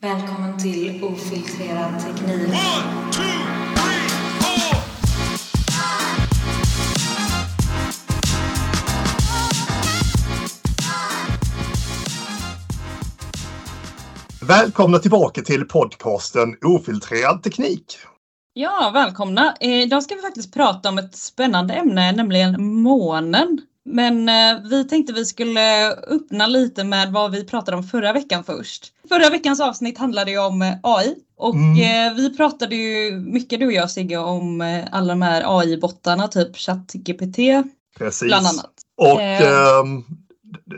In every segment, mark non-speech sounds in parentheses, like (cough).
Välkommen till Ofiltrerad teknik. One, two, three, four. Välkomna tillbaka till podcasten Ofiltrerad teknik. Ja, välkomna. Idag ska vi faktiskt prata om ett spännande ämne, nämligen månen. Men eh, vi tänkte vi skulle öppna lite med vad vi pratade om förra veckan först. Förra veckans avsnitt handlade ju om eh, AI och Mm. eh, vi pratade ju mycket du och jag Sigge om alla de här AI-bottarna, typ ChatGPT Precis. bland annat. Och Eh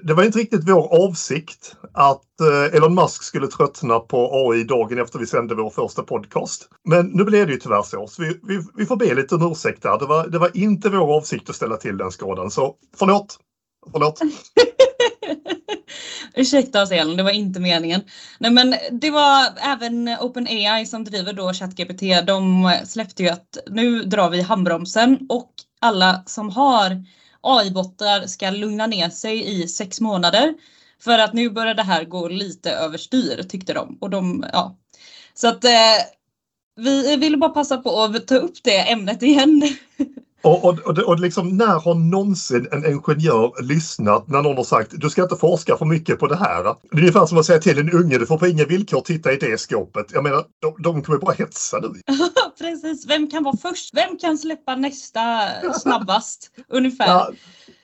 det- var inte riktigt vår avsikt att eh, Elon Musk skulle tröttna på AI dagen efter vi sände vår första podcast. Men nu blev det ju tyvärr så. så vi, vi, vi får be lite om ursäkt där. Det var, det var inte vår avsikt att ställa till den skadan. Så förlåt. Förlåt. (laughs) Ursäkta oss Elin, det var inte meningen. Nej men det var även OpenAI som driver då ChatGPT. De släppte ju att nu drar vi handbromsen och alla som har AI-bottar ska lugna ner sig i sex månader. För att nu börjar det här gå lite överstyr tyckte de. Och de ja. Så att eh, vi eh, ville bara passa på att ta upp det ämnet igen. (laughs) Och, och, och, och liksom, när har någonsin en ingenjör lyssnat när någon har sagt du ska inte forska för mycket på det här. Det är ungefär som att säga till en unge du får på inga villkor titta i det skåpet. Jag menar, de, de kommer bara hetsa nu. (laughs) Precis, vem kan vara först? Vem kan släppa nästa (laughs) snabbast? Ungefär. Ja,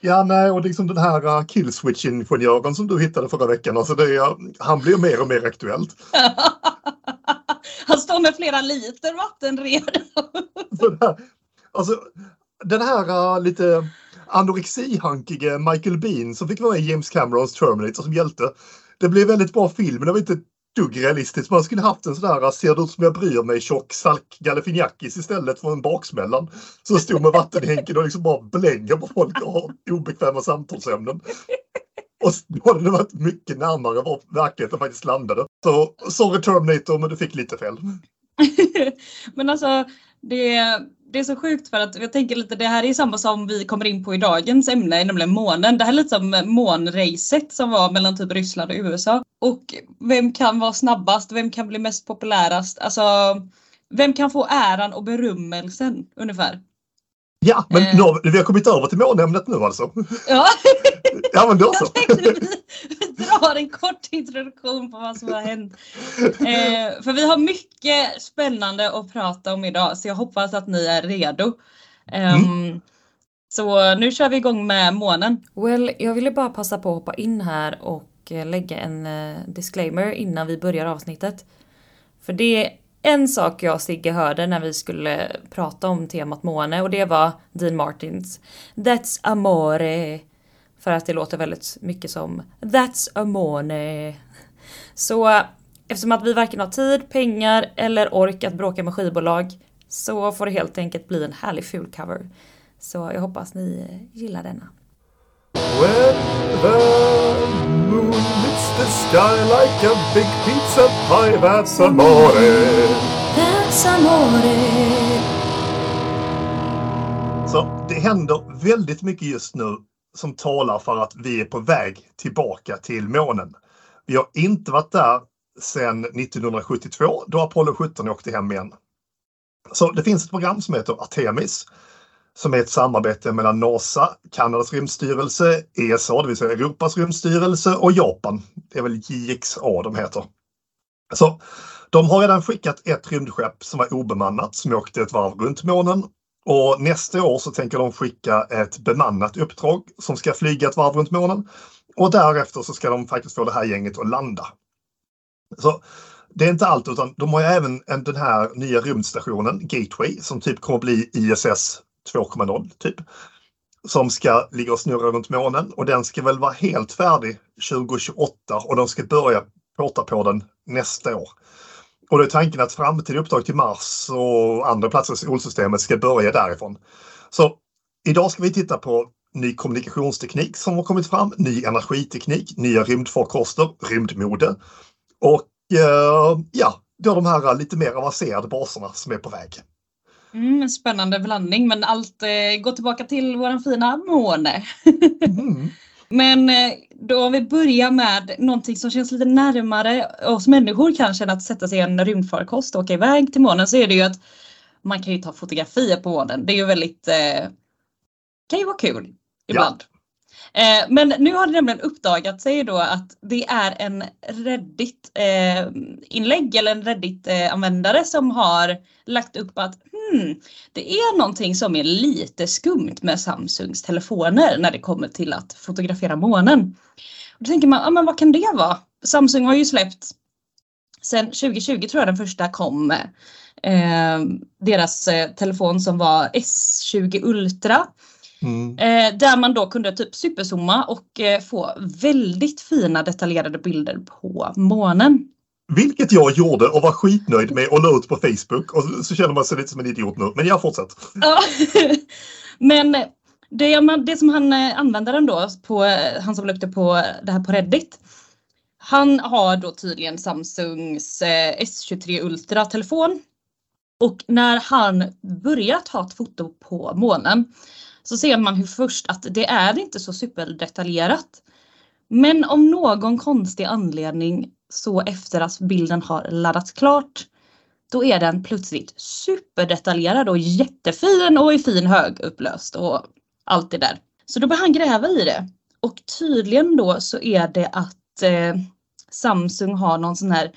ja nej, och liksom den här uh, killswitch-ingenjören som du hittade förra veckan, alltså det, är- han blir mer och mer aktuellt. (laughs) Han står med flera liter vatten redo. Alltså, den här uh, lite anorexihankige Michael Bean som fick vara i James Camerons Terminator som hjälte. Det blev väldigt bra film, men det var inte ett dugg realistiskt. Man skulle haft en sån där eh, ser det ut som jag bryr mig tjock Salk Galifianakis istället för en baksmällan. Som stod med vattenhänken och liksom bara blänger på folk och har obekväma samtalsämnen. Och då hade det varit mycket närmare var verkligheten faktiskt landade. Så sorry Terminator, men du fick lite fel. (laughs) Men alltså det, det är så sjukt för att jag tänker lite det här är samma som vi kommer in på i dagens ämne, nämligen månen. Det här är lite som månracet som var mellan typ Ryssland och USA. Och vem kan vara snabbast? Vem kan bli mest populärast? Alltså vem kan få äran och berömmelsen ungefär? Ja, men Eh. nu har vi, vi har kommit över till månämnet nu alltså. Ja, (laughs) Ja, men då så. jag tänkte vi, drar en kort introduktion på vad som har hänt. Eh, för vi har mycket spännande att prata om idag så jag hoppas att ni är redo. Ehm, Så nu kör vi igång med månen. Well, jag ville bara passa på att hoppa in här och eh, lägga en eh, disclaimer innan vi börjar avsnittet. För det är en sak jag och Sigge hörde när vi skulle prata om temat måne och det var Dean Martins That's amore. För att det låter väldigt mycket som That's amore. Så eftersom att vi varken har tid, pengar eller ork att bråka med skivbolag så får det helt enkelt bli en härlig ful cover. Så jag hoppas ni gillar denna. Moon hits the sky like a big pizza pie, that's amore. That's amore. Så det händer väldigt mycket just nu som talar för att vi är på väg tillbaka till månen. Vi har inte varit där sedan 1972 då Apollo 17 åkte hem igen. Så det finns ett program som heter Artemis som är ett samarbete mellan NASA, Kanadas rymdstyrelse, ESA, det vill säga Europas rymdstyrelse och Japan. Det är väl JXA de heter. Så de har redan skickat ett rymdskepp som var obemannat som åkte ett varv runt månen och nästa år så tänker de skicka ett bemannat uppdrag som ska flyga ett varv runt månen. Och därefter så ska de faktiskt få det här gänget att landa. Så det är inte allt utan de har ju även den här nya rymdstationen Gateway som typ kommer bli ISS 2.0 typ. Som ska ligga och snurra runt månen och den ska väl vara helt färdig 2028 och de ska börja påta på den nästa år. Och då är tanken att framtida uppdrag till Mars och andra platser i solsystemet ska börja därifrån. Så idag ska vi titta på ny kommunikationsteknik som har kommit fram, ny energiteknik, nya rymdfarkoster, rymdmode och eh, ja, då de här lite mer avancerade baserna som är på väg. Mm, spännande blandning men allt eh, går tillbaka till våran fina måne. Mm. (laughs) Men eh, då om vi börjar med någonting som känns lite närmare oss människor kanske än att sätta sig i en rymdfarkost och åka iväg till månen så är det ju att man kan ju ta fotografier på månen. Det är ju väldigt, eh, kan ju vara kul ibland. Eh, men nu har det nämligen uppdagat sig då att det är en Reddit eh, eller en Reddit eh, användare som har lagt upp att hmm, det är någonting som är lite skumt med Samsungs telefoner när det kommer till att fotografera månen. Och då tänker man, ah, men vad kan det vara? Samsung har ju släppt sen 2020 tror jag den första kom. Eh, deras eh, telefon som var S20 Ultra. Mm. Eh, där man då kunde typ superzooma och eh, få väldigt fina detaljerade bilder på månen. Vilket jag gjorde och var skitnöjd med och la ut på Facebook och så känner man sig lite som en idiot nu. Men jag fortsätter. (laughs) Men det, man- det som han eh, användaren då, på, eh, han som det på det här på Reddit. Han har då tydligen Samsungs eh, S23 Ultra telefon. Och när han börjar ta ett foto på månen så ser man hur först att det är inte så superdetaljerat. Men om någon konstig anledning så efter att bilden har laddats klart då är den plötsligt superdetaljerad och jättefin och i fin högupplöst och allt det där. Så då börjar han gräva i det. Och tydligen då så är det att eh, Samsung har någon sån här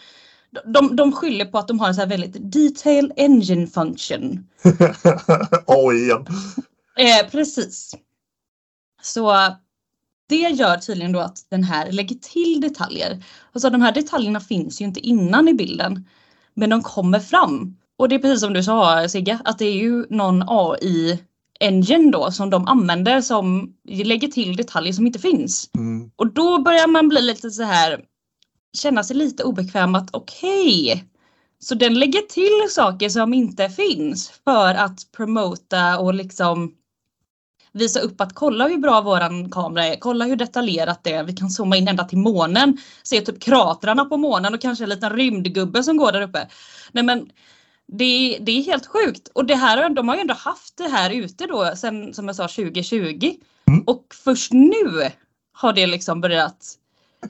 de, de skyller på att de har en sån här väldigt detail engine function. (laughs) Oj igen. Eh, precis. Så det gör tydligen då att den här lägger till detaljer. Alltså de här detaljerna finns ju inte innan i bilden. Men de kommer fram. Och det är precis som du sa Sigge, att det är ju någon AI engine då som de använder som lägger till detaljer som inte finns. Mm. Och då börjar man bli lite så här känna sig lite obekväm att okej, så den lägger till saker som inte finns för att promota och liksom visa upp att kolla hur bra våran kamera är, kolla hur detaljerat det är. Vi kan zooma in ända till månen, se typ kratrarna på månen och kanske en liten rymdgubbe som går där uppe. Nej men det, det är helt sjukt och det här, de har ju ändå haft det här ute då sen som jag sa 2020 Mm. och först nu har det liksom börjat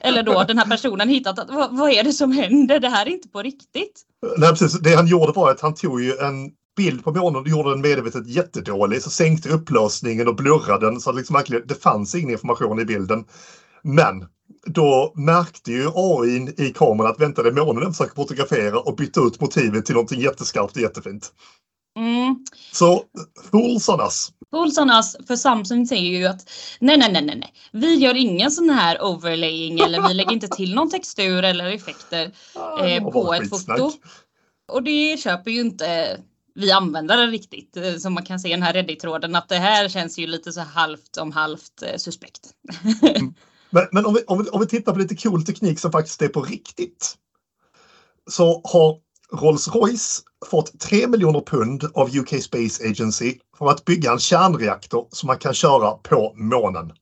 eller då den här personen hittat att vad, vad är det som händer? Det här är inte på riktigt. Nej, precis. Det han gjorde var att han tog ju en bild på månen och gjorde den medvetet jättedålig. Så sänkte upplösningen och blurrade den så liksom verkligen, det fanns ingen information i bilden. Men då märkte ju AI i kameran att vänta, det är månen den försöker fotografera och bytte ut motivet till någonting jätteskarpt och jättefint. Mm. Så fools on us. Olssonas för Samsung säger ju att nej, nej, nej, nej. Vi gör ingen sån här overlaying eller vi lägger inte till någon textur eller effekter (laughs) eh, på ett skitsnack. foto. Och det köper ju inte vi användare riktigt. eh, Som man kan se i den här Reddit-tråden att det här känns ju lite så halvt om halvt eh, suspekt. (laughs) Men, men om, vi, om, vi, om vi tittar på lite cool teknik som faktiskt är på riktigt. Så har Rolls-Royce fått 3 miljoner pund av UK Space Agency för att bygga en kärnreaktor som man kan köra på månen.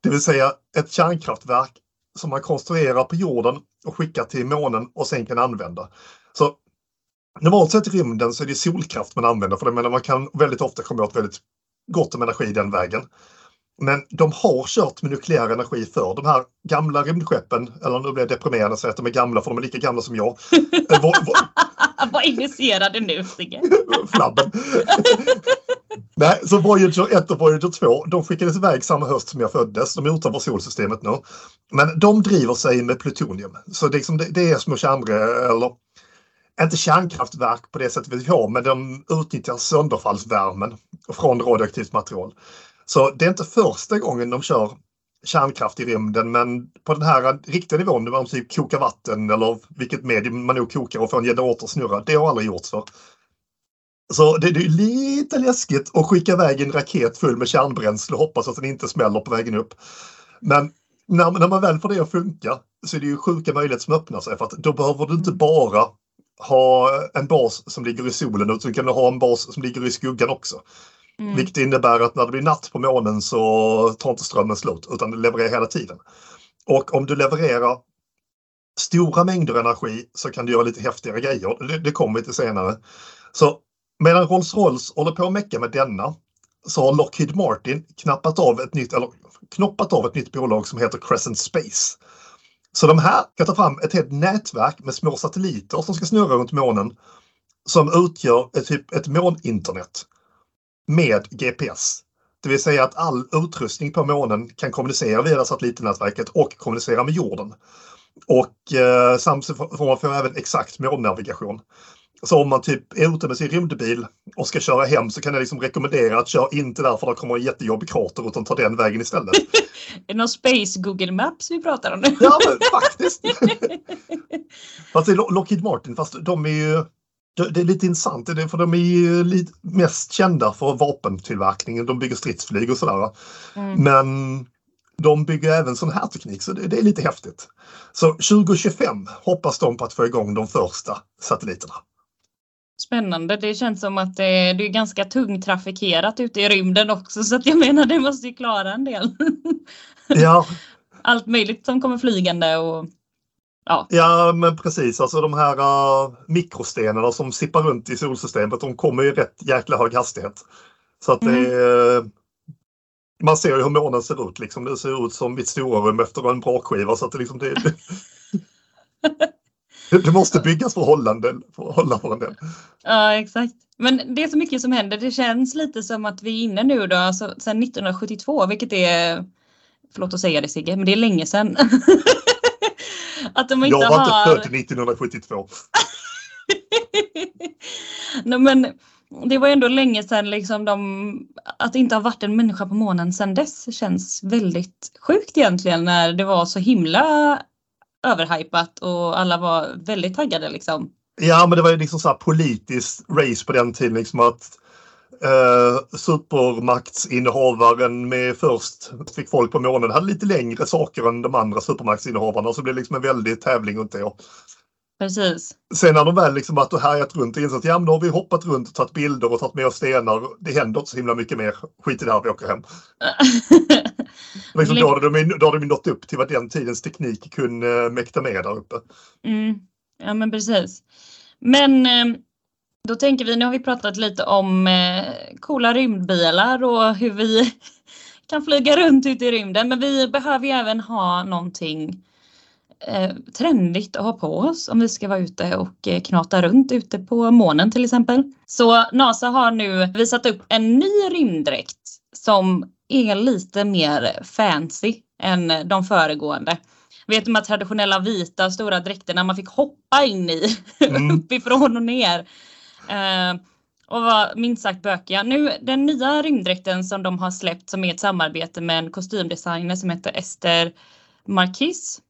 Det vill säga ett kärnkraftverk som man konstruerar på jorden och skickar till månen och sen kan använda. Så normalt sett i rymden så är det solkraft man använder för det menar man kan väldigt ofta komma åt väldigt gott om energi den vägen. Men de har kört med nukleär energi för de här gamla rymdskeppen, eller nu blir jag deprimerad att säga att de är gamla för de är lika gamla som jag. Eh, Vad (laughs) initierade nu Sigge? (laughs) Flabben. (laughs) Nej, så Voyager 1 och Voyager 2, de skickades iväg samma höst som jag föddes. De är utanför solsystemet nu. Men de driver sig med plutonium. Så det, är liksom, det, det är små kärnre, eller inte kärnkraftverk på det sättet vi har, men de utnyttjar sönderfallsvärmen från radioaktivt material. Så det är inte första gången de kör kärnkraft i rymden, men på den här riktiga nivån där de typ kokar vatten eller vilket medium man nu kokar och får en generator att snurra, det har aldrig gjorts för. Så det, det är lite läskigt att skicka iväg en raket full med kärnbränsle och hoppas att den inte smäller på vägen upp. Men när, när man väl får det att funka så är det ju sjuka möjligheter som öppnar sig för att då behöver du inte bara ha en bas som ligger i solen utan du kan ha en bas som ligger i skuggan också. Mm. Vilket innebär att när det blir natt på månen så tar inte strömmen slut utan det levererar hela tiden. Och om du levererar stora mängder energi så kan du göra lite häftigare grejer. Det, det kommer vi till senare. Så medan Rolls-Royce håller på att mecka med denna så har Lockheed Martin knappat av ett nytt, eller knoppat av ett nytt bolag som heter Crescent Space. Så de här kan ta fram ett helt nätverk med små satelliter som ska snurra runt månen som utgör ett, typ ett måninternet med GPS. Det vill säga att all utrustning på månen kan kommunicera via satellitnätverket och kommunicera med jorden. Och eh, samtidigt får man få även exakt månnavigation. Så om man typ är ute med sin rymdbil och ska köra hem så kan jag liksom rekommendera att köra inte där för det kommer en jättejobbig krater utan ta den vägen istället. (laughs) Är det någon Space Google Maps vi pratar om nu? Ja, men faktiskt. (laughs) fast det är Lo- Lockheed Martin, fast de är ju... det- är lite intressant, för de är ju lite mest kända för vapentillverkningen. De bygger stridsflyg och sådär. Mm. Men de bygger även sån här teknik, så det, det är lite häftigt. Så 2025 hoppas de på att få igång de första satelliterna. Spännande. Det känns som att det, det är ganska tungtrafikerat ute i rymden också så att jag menar det måste ju klara en del. (laughs) Ja, Allt möjligt som kommer flygande och ja. ja men precis. Alltså de här uh, mikrostenarna som sippar runt i solsystemet, de kommer i rätt jäkla hög hastighet. Så att det Mm. är, Man ser ju hur månen ser ut. Liksom. Det ser ut som mitt stora rum efter en brakskiva. Så att det, liksom, det, (laughs) (laughs) det, måste byggas för att hålla, en del, för att hålla. Ja, exakt. Men det är så mycket som händer. Det känns lite som att vi är inne nu då, alltså sedan 1972, vilket är, förlåt att säga det Sigge, men det är länge sedan. (laughs) att de inte Jag var har... inte född 1972. (laughs) Nej, men det var ändå länge sedan liksom de, att det inte har varit en människa på månen sedan dess känns väldigt sjukt egentligen när det var så himla överhypat och alla var väldigt taggade liksom. Ja, men det var ju liksom så här politiskt race på den tiden. Liksom att eh, supermaktsinnehavaren med först fick folk på månen hade lite längre saker än de andra supermaktsinnehavarna. Så det blev liksom en väldig tävling runt det. Precis. Sen när de väl liksom varit och härjat runt och insett att ja, men då har vi hoppat runt och tagit bilder och tagit med oss stenar. Det händer inte så himla mycket mer. Skit i det här, vi åker hem. (laughs) Liksom, då, hade de, då hade de nått upp till vad den tidens teknik kunde mäkta med där uppe. Mm. Ja men precis. Men eh, då tänker vi, nu har vi pratat lite om eh, coola rymdbilar och hur vi (laughs) kan flyga runt ute i rymden. Men vi behöver ju även ha någonting eh, trendigt att ha på oss om vi ska vara ute och eh, knata runt ute på månen till exempel. Så NASA har nu visat upp en ny rymddräkt som är lite mer fancy än de föregående. Vet de här traditionella vita stora dräkterna man fick hoppa in i (laughs) Mm. uppifrån och ner. Eh, och var minst sagt bökiga. Nu den nya rymddräkten som de har släppt som är ett samarbete med en kostymdesigner som heter Ester Marquis.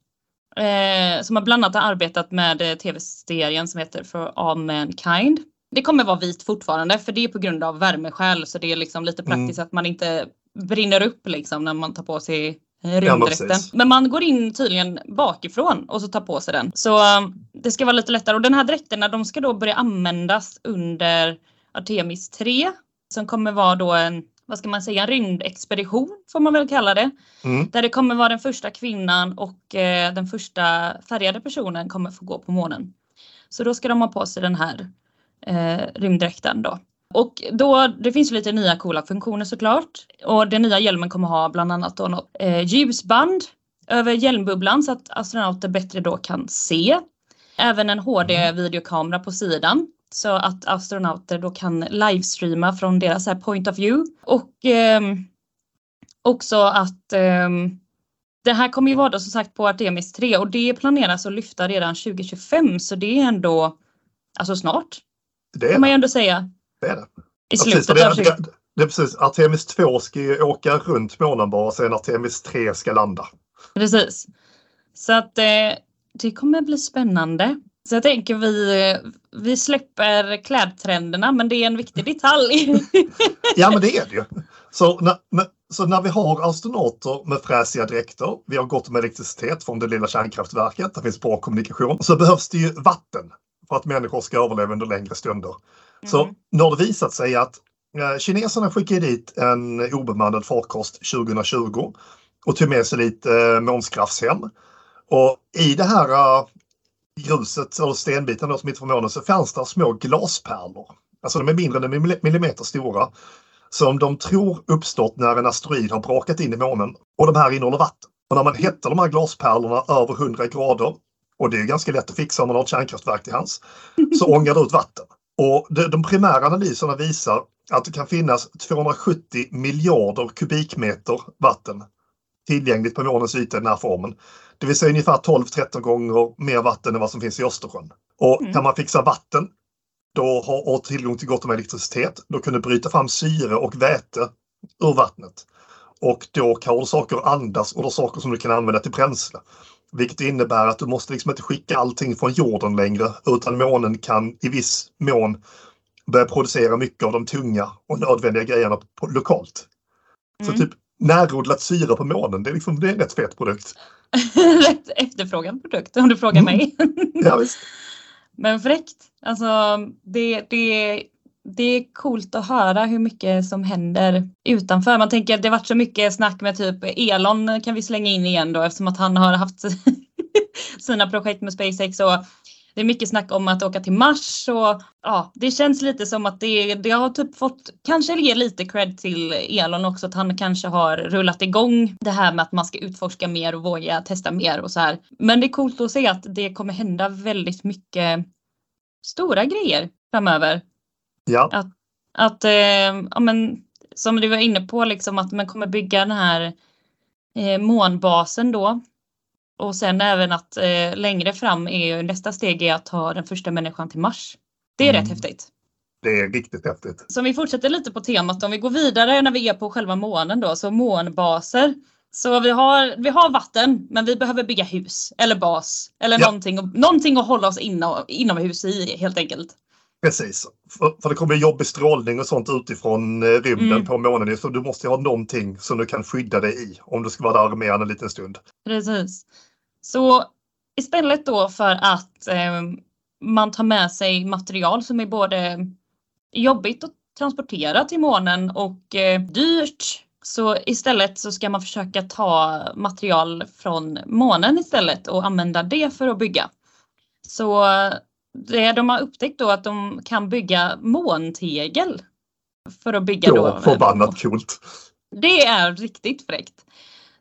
Eh, som har bland annat arbetat med eh, tv-serien som heter For All Mankind. Det kommer vara vit fortfarande för det är på grund av värmeskäl så det är liksom lite praktiskt att man inte brinner upp liksom när man tar på sig rymddräkten. precis. men man går in tydligen bakifrån och så tar på sig den. Så eh, det ska vara lite lättare och den här dräkterna de ska då börja användas under Artemis 3 som kommer vara då en vad ska man säga, en rymdexpedition får man väl kalla det. Mm. Där det kommer vara den första kvinnan och eh, den första färgade personen kommer få gå på månen. Så då ska de ha på sig den här eh, rymddräkten då. Och då, det finns lite nya coola funktioner såklart. Och den nya hjälmen kommer ha bland annat då något eh, ljusband över hjälmbubblan så att astronauter bättre då kan se. Även en HD-videokamera på sidan så att astronauter då kan livestreama från deras här point of view. Och ehm, också att ehm, det här kommer ju vara då som sagt på Artemis 3 och det planeras att lyfta redan 2025 så det är ändå alltså snart Det är kan man ju ändå säga. det, är det. I Ja, precis, slutet av det, 20... det, är precis. Artemis 2 ska ju åka runt månen bara, sen Artemis 3 ska landa. Precis. Så att eh, det kommer bli spännande. Så jag tänker vi, vi släpper klädtrenderna men det är en viktig detalj. (laughs) Ja, men det är det ju. Så när, så när vi har astronauter med fräsiga dräkter, vi har gott om elektricitet från det lilla kärnkraftverket, det finns bra kommunikation, så behövs det ju vatten för att människor ska överleva under längre stunder. Så Mm. nu har det visat sig att eh, kineserna skickade dit en obemannad farkost 2020 och tog med sig lite eh, månskraftshem. Och i det här eh, gruset, eller stenbiten då, som inte från månen, så fanns det små glaspärlor. Alltså de är mindre än en milli- millimeter stora. som de tror uppstått när en asteroid har brakat in i månen. Och de här innehåller vatten. Och när man hettar de här glaspärlorna över 100 grader, och det är ganska lätt att fixa om man har ett kärnkraftverk till hands, så (laughs) ångar det ut vatten. Och de, de primära analyserna visar att det kan finnas 270 miljarder kubikmeter vatten tillgängligt på månens yta i den här formen. Det vill säga ungefär 12-13 gånger mer vatten än vad som finns i Östersjön. Och Mm. kan man fixa vatten då har, och tillgång till gott om elektricitet, då kan du bryta fram syre och väte ur vattnet. Och då kan du saker andas och då saker som du kan använda till bränsle. Vilket innebär att du måste liksom inte skicka allting från jorden längre utan månen kan i viss mån börja producera mycket av de tunga och nödvändiga grejerna på, lokalt. Så Mm. typ närodlat syre på månen, det är, liksom, det är en rätt fet produkt. (laughs) Rätt efterfrågad produkt om du frågar Mm. mig. (laughs) Ja, visst. Men fräckt. Alltså det, det, det är coolt att höra hur mycket som händer utanför. Man tänker att det varit så mycket snack med typ Elon kan vi slänga in igen då eftersom att han har haft (laughs) sina projekt med SpaceX och det är mycket snack om att åka till Mars och ja, det känns lite som att det, det har typ fått, kanske ge lite cred till Elon också att han kanske har rullat igång det här med att man ska utforska mer och våga testa mer och så här. Men det är coolt att se att det kommer hända väldigt mycket stora grejer framöver. Ja, Att, eh, ja men som du var inne på liksom att man kommer bygga den här eh, månbasen då. Och sen även att eh, längre fram är nästa steg är att ta den första människan till Mars. Det är Mm. rätt häftigt. det är riktigt häftigt. Så om vi fortsätter lite på temat, om vi går vidare när vi är på själva månen då, så månbaser. Så vi har, vi har vatten, men vi behöver bygga hus eller bas eller Ja. någonting, någonting att hålla oss inom, inomhus i helt enkelt. Precis. För, för det kommer jobbig strålning och sånt utifrån eh, rymden Mm. på månen. Så du måste ha någonting som du kan skydda dig i om du ska vara där än en liten stund. Precis. Så istället då för att eh, man tar med sig material som är både jobbigt att transportera till månen och eh, dyrt. Så istället så ska man försöka ta material från månen istället och använda det för att bygga. Så det de har upptäckt då att de kan bygga måntegel. För att bygga då. Ja, förbannat coolt. Det är riktigt fräckt.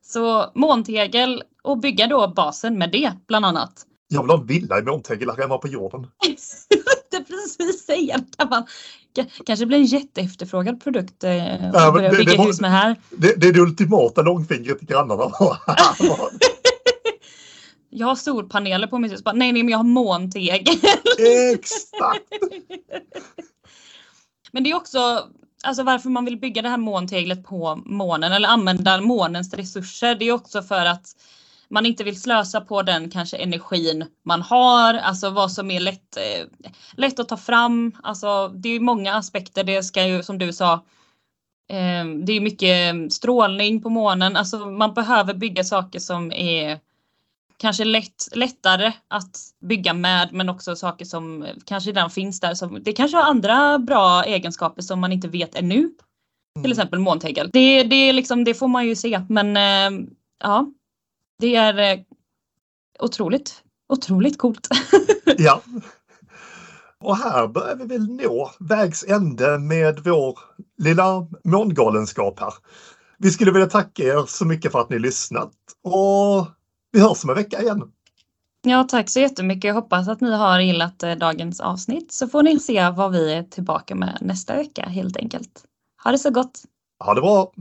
Så måntegel och bygga då basen med det bland annat. Jag vill ha en villa i måntegel här hemma på jorden. (laughs) det precis säga. Kan man, ka- kanske blir en jätteefterfrågad produkt eh, men att börja det- det bygga var- hus med här. Det, det är det ultimata långfingret till grannarna. (laughs) Jag har solpaneler på mitt hus. Nej, nej, men jag har måntegel. Exakt! (laughs) Men det är också alltså varför man vill bygga det här månteglet på månen eller använda månens resurser. Det är också för att man inte vill slösa på den kanske energin man har, alltså vad som är lätt, eh, lätt att ta fram. Alltså det är många aspekter. Det ska ju som du sa. Eh, det är mycket strålning på månen. Alltså man behöver bygga saker som är kanske lätt, lättare att bygga med men också saker som kanske redan finns där. Som, det kanske har andra bra egenskaper som man inte vet ännu. Till exempel måntegel. Det, det, liksom, det får man ju se men eh, ja. Det är eh, otroligt, otroligt coolt. (laughs) Ja. Och här börjar vi väl nå vägs ände med vår lilla mångalenskap här. Vi skulle vilja tacka er så mycket för att ni lyssnat och vi hörs om en vecka igen. ja, tack så jättemycket. Jag hoppas att ni har gillat eh, dagens avsnitt så får ni se vad vi är tillbaka med nästa vecka helt enkelt. Ha det så gott! Ha det bra!